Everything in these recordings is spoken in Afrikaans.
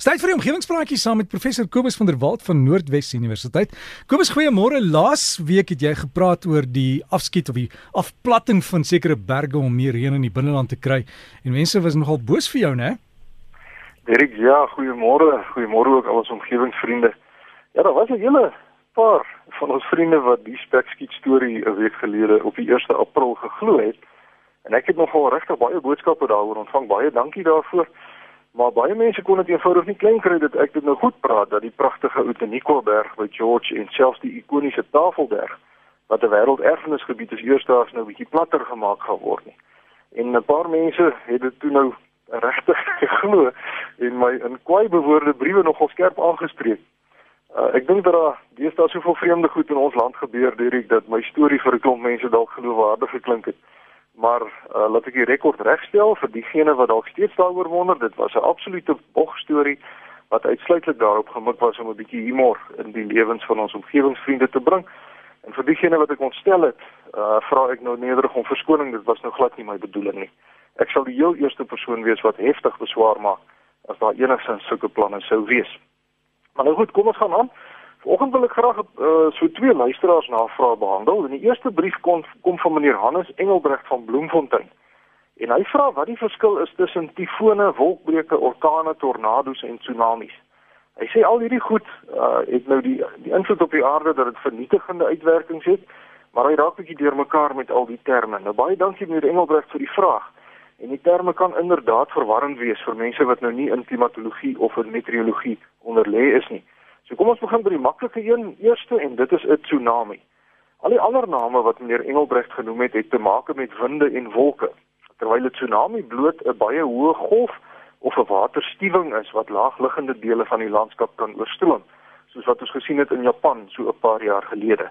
Stay vir die omgewingspraatjie saam met professor Kobus van der Walt van Noordwes Universiteit. Kobus, goeiemôre. Laas week het jy gepraat oor die afskiet of die afplatting van sekere berge om meer reën in die binneland te kry en mense was nogal boos vir jou, né? Derek, ja, goeiemôre. Goeiemôre ook al ons omgewingsvriende. Ja, daar was 'n hele paar van ons vriende wat die spekskiet storie 'n week gelede op die 1 April geglo het. En ek het nogal regtig baie boodskappe daaroor ontvang. Baie dankie daarvoor. Maar baie mense kon dit eenvoudig nie klein kry dat ek dit nou goed praat dat die pragtige Outeniqua berg by George en selfs die ikoniese Tafelberg wat 'n wêrelderfenisgebied is eersdaags nou bietjie platter gemaak gaan word nie. En 'n paar mense het dit toe nou regtig geglo en my in kwai bewoorde briewe nogal skerp aangespreek. Uh, ek dink dat daar deesdae soveel vreemde goed in ons land gebeur deurik dat my storie vir 'n klomp mense dalk geloofwaardig geklink het. Maar uh, laat ek die rekord regstel vir diegene wat dalk steeds daaroor wonder, dit was 'n absolute bogstorie wat uitsluitlik daarop gemik was om 'n bietjie humor in die lewens van ons omgewingsvriende te bring. En vir diegene wat ek ontstel het, uh, vra ek nou nederig om verskoning, dit was nou glad nie my bedoeling nie. Ek sal die heel eerste persoon wees wat heftig beswaar maak as daar enigsins sulke planne sou wees. Maar nou goed, kom ons gaan aan. Vanoggend wil ek graag uh, so twee luisteraars navrae behandel. In die eerste brief kom kom van meneer Hannes Engelbregt van Bloemfontein. En hy vra wat die verskil is tussen tifone, wolkbreuke, orkane, tornado's en tsunamies. Hy sê al hierdie goed uh, het nou die die invloed op die aarde dat dit vernietigende uitwerkings het, maar hy raak bietjie deurmekaar met al die terme. Nou baie dankie meneer Engelbregt vir die vraag. En die terme kan inderdaad verwarrend wees vir mense wat nou nie in klimatologie of in meteorologie onderlê is nie. So kom ons begin by die maklike een eerste en dit is 'n tsunami. Al die ander name wat meneer Engelbregt genoem het, het te maak met winde en wolke. Terwyl 'n tsunami bloot 'n baie hoë golf of 'n waterstuwing is wat laagliggende dele van die landskap kan oorstroom, soos wat ons gesien het in Japan so 'n paar jaar gelede.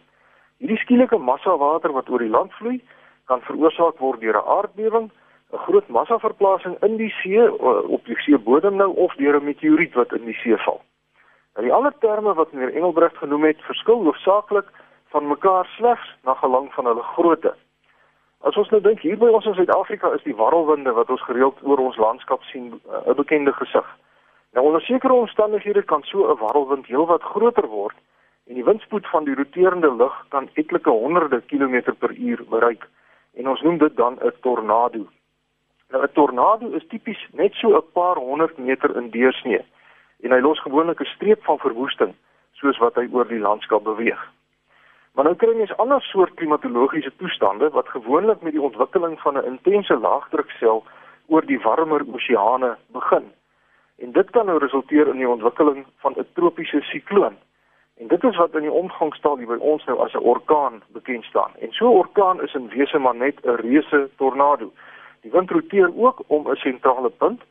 Hierdie skielike massa water wat oor die land vloei, kan veroorsaak word deur 'n aardbewing, 'n groot massaverplasing in die see op die seebodem nou of deur 'n meteoriet wat in die see val. Nou die ander terme wat meneer Engelbrecht genoem het, verskil hoofsaaklik van mekaar slegs na gelang van hulle grootte. As ons nou dink hier by ons in Suid-Afrika is die warrelwinde wat ons gereeld oor ons landskap sien eh, 'n bekende gesig. Nou onder sekere omstandighede kan so 'n warrelwind heelwat groter word en die windspoed van die roterende lug kan etlike honderde kilometer per uur bereik en ons noem dit dan 'n tornado. Nou 'n tornado is tipies net so 'n paar honderd meter in deursnee en hy los gewoonlik 'n streep van verwoesting soos wat hy oor die landskap beweeg. Maar nou kry mens ander soort klimatologiese toestande wat gewoonlik met die ontwikkeling van 'n intense laagdruksel oor die warmer oseane begin. En dit kan nou resulteer in die ontwikkeling van 'n tropiese sikloon. En dit is wat in die omgangstaal hier by ons nou as 'n orkaan bekend staan. En so 'n orkaan is in wese maar net 'n reuse tornado. Die wind roteer ook om 'n sentrale punt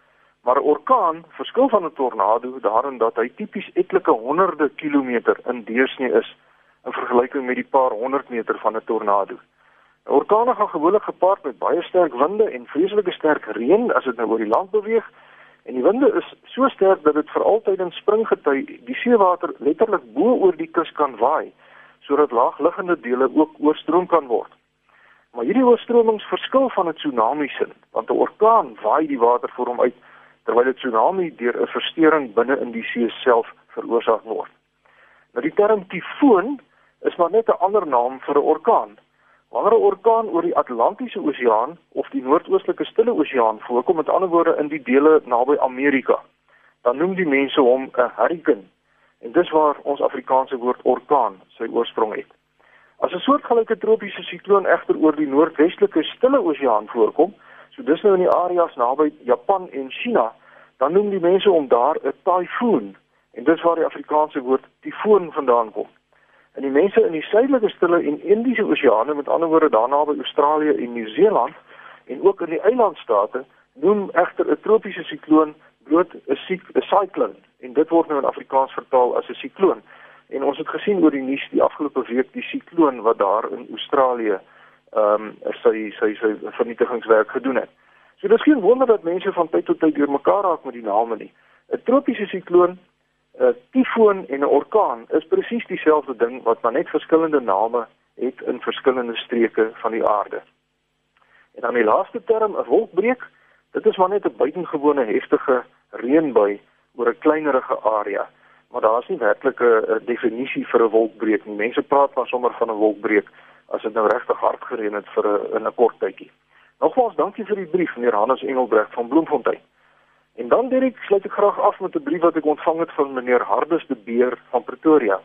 Maar 'n orkaan verskil van 'n tornado daarin dat hy tipies etlike honderde kilometer in deursnee is in vergelyking met die paar honderd meter van 'n tornado. 'n Orkaan gaan gewoonlik gepaard met baie sterk winde en vreeslike sterk reën as dit nou oor die land beweeg. En die winde is so sterk dat dit vir altyd in springgety die seewater letterlik bo oor die kus kan waai sodat laagliggende dele ook oorstroom kan word. Maar hierdie oorstromings verskil van 'n tsunami sin, want 'n orkaan waai die water voor hom uit terwyl 'n tsunami deur 'n verstoring binne in die see self veroorsaak word. Nou die term tifoon is maar net 'n ander naam vir 'n orkaan. Wanneer 'n orkaan oor die Atlantiese Oseaan of die Noordoostelike Stille Oseaan voorkom, met ander woorde in die dele naby Amerika, dan noem die mense hom 'n hurricane. En dis waar ons Afrikaanse woord orkaan sy oorsprong het. As 'n soortgelyke tropiese sikloon egter oor die Noordwestelike Stille Oseaan voorkom, so dis nou in die areas naby Japan en China, dan noem die mense hom daar 'n tyfoon en dis waar die Afrikaanse woord tifoon vandaan kom. En die mense in die suidelike stille en Indiese Oseane, met ander woorde daarna by Australië en Nieu-Seeland en ook in die eilandstate, noem egter 'n tropiese sikloon bloot 'n sikloon en dit word nou in Afrikaans vertaal as 'n sikloon. En ons het gesien oor die nuus die afgelope week die sikloon wat daar in Australië ehm um, sy sy sy vernietigingswerk gedoen het. So dis geen wonder dat mense van tyd tot tyd deur mekaar raak met die name nie. 'n Tropiese sikloon, 'n tifoon en 'n orkaan is presies dieselfde ding wat maar net verskillende name het in verskillende streke van die aarde. En dan die laaste term, 'n wolkbreek, dit is maar net 'n buitengewone heftige reënbui oor 'n kleinerige area, maar daar's nie werklik 'n definisie vir 'n wolkbreek nie. Mense praat maar sommer van 'n wolkbreek as dit nou regtig hard gereën het vir 'n in 'n kort tydjie. Nogmaals dankie vir die brief meneer Hannes Engelbregt van Bloemfontein. En dan Dirk, sluit ek graag af met 'n brief wat ek ontvang het van meneer Hardus de Beer van Pretoria.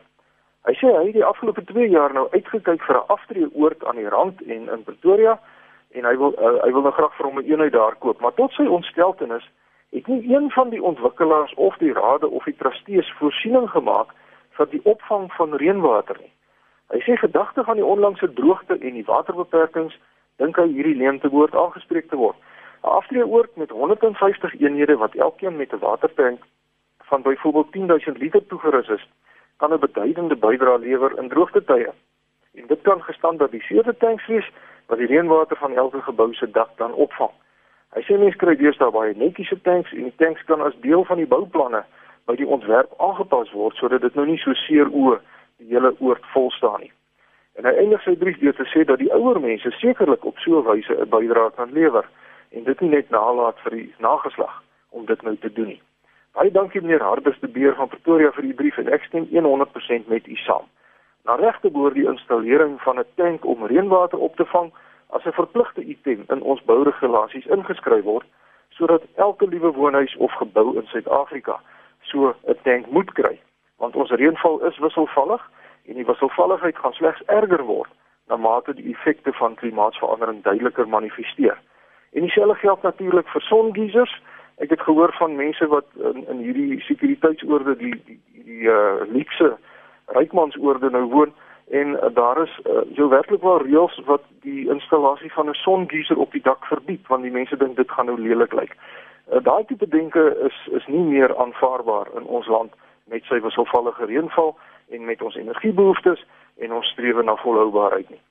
Hy sê hy het die afgelope 2 jaar nou uitgekyk vir 'n aftreeoord aan die rand en in Pretoria en hy wil uh, hy wil nou graag vir hom 'n eenheid daar koop, maar tot sy ontsteltenis het nie een van die ontwikkelaars of die rade of die trustees voorsiening gemaak vir die opvang van reënwater nie. Hy sê gedagte van die onlangse droogte en die waterbeperkings dink hy hierdie leemte behoort aangespreek te word. 'n Aftreeoord met 150 eenhede wat elkeen met 'n watertank van byvoorbeeld 10000 liter toegerus is, kan 'n beduidende bydrae lewer in droogtetye. En dit kan gestandaardiseerde tanks wees wat die reënwater van elke gebou se dak dan opvang. Hy sê mense kry deesdae baie netjiese tanks en die tanks kan as deel van die bouplanne by die ontwerp aangepas word sodat dit nou nie so seer oë die hele oord vol staan nie. En hy eindig sy brief deur te sê dat die ouer mense sekerlik op so 'n wyse 'n bydrae kan lewer en dit nie net nalat vir die nageslag om dit nou te doen nie. Baie dankie meneer Hardus de Beer van Pretoria vir die brief en ek stem 100% met u saam. Na regte boor die installering van 'n tank om reënwater op te vang as 'n verpligte item in ons bouregulasies ingeskryf word sodat elke liewe woonhuis of gebou in Suid-Afrika so 'n tank moet kry want ons reënval is wisselvallig en die wisselvalligheid gaan slegs erger word na mate die effekte van klimaatsverandering duideliker manifesteer. En dieselfde geld natuurlik vir songeisers. Ek het gehoor van mense wat in in hierdie sekuriteitsoorde die die die uh luxe rykmansoorde nou woon en uh, daar is uh, so werklik wel reëls wat die installasie van 'n songeyser op die dak verbied want die mense dink dit gaan nou lelik lyk. Uh, Daai tipe denke is is nie meer aanvaarbaar in ons land met sy wisselvallige reënval en met ons energiebehoeftes en ons strewe na volhoubaarheid nie.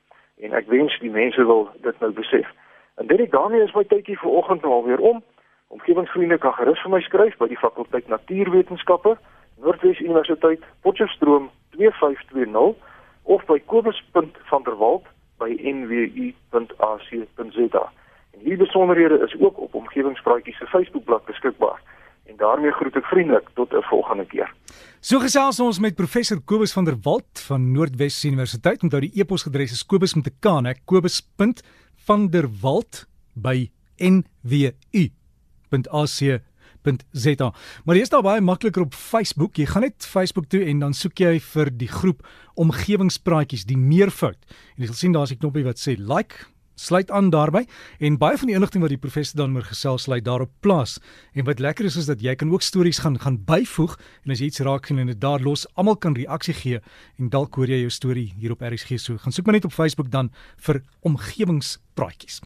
En ek wens die mense wil dit nou besef. En dit daarmee is my tydjie vir oggend nou alweer om. Omgewingsvriende kan gerus vir my skryf by die fakulteit Natuurwetenskappe, Noordwes Universiteit, Potchefstroom 2520 of by kobus.vanderwalt@nwu.ac.za. En hierdie besonderhede is ook op Omgewingspraatjies se Facebookblad beskikbaar. En daarmee groet ek vriendelik tot 'n volgende keer. So gesels ons met professor Kobus van der Walt van Noordwes Universiteit. Onthou die e-posadres is kobus met 'n k, hè, kobus.vanderwalt@nwu.ac.za. Maar jy is daar baie makliker op Facebook. Jy gaan net Facebook toe en dan soek jy vir die groep Omgewingspraatjies, die meervoud. En jy sal sien daar's 'n knoppie wat sê like sluit aan daarbey en baie van die inligting wat die professor dan oor gesels sluit daarop plaas. En wat lekker is is dat jy kan ook stories gaan gaan byvoeg en as jy iets raak sien en dit daar los, almal kan reaksie gee en dalk hoor jy jou storie hier op RSG so. Gaan soek maar net op Facebook dan vir omgewingspraatjies.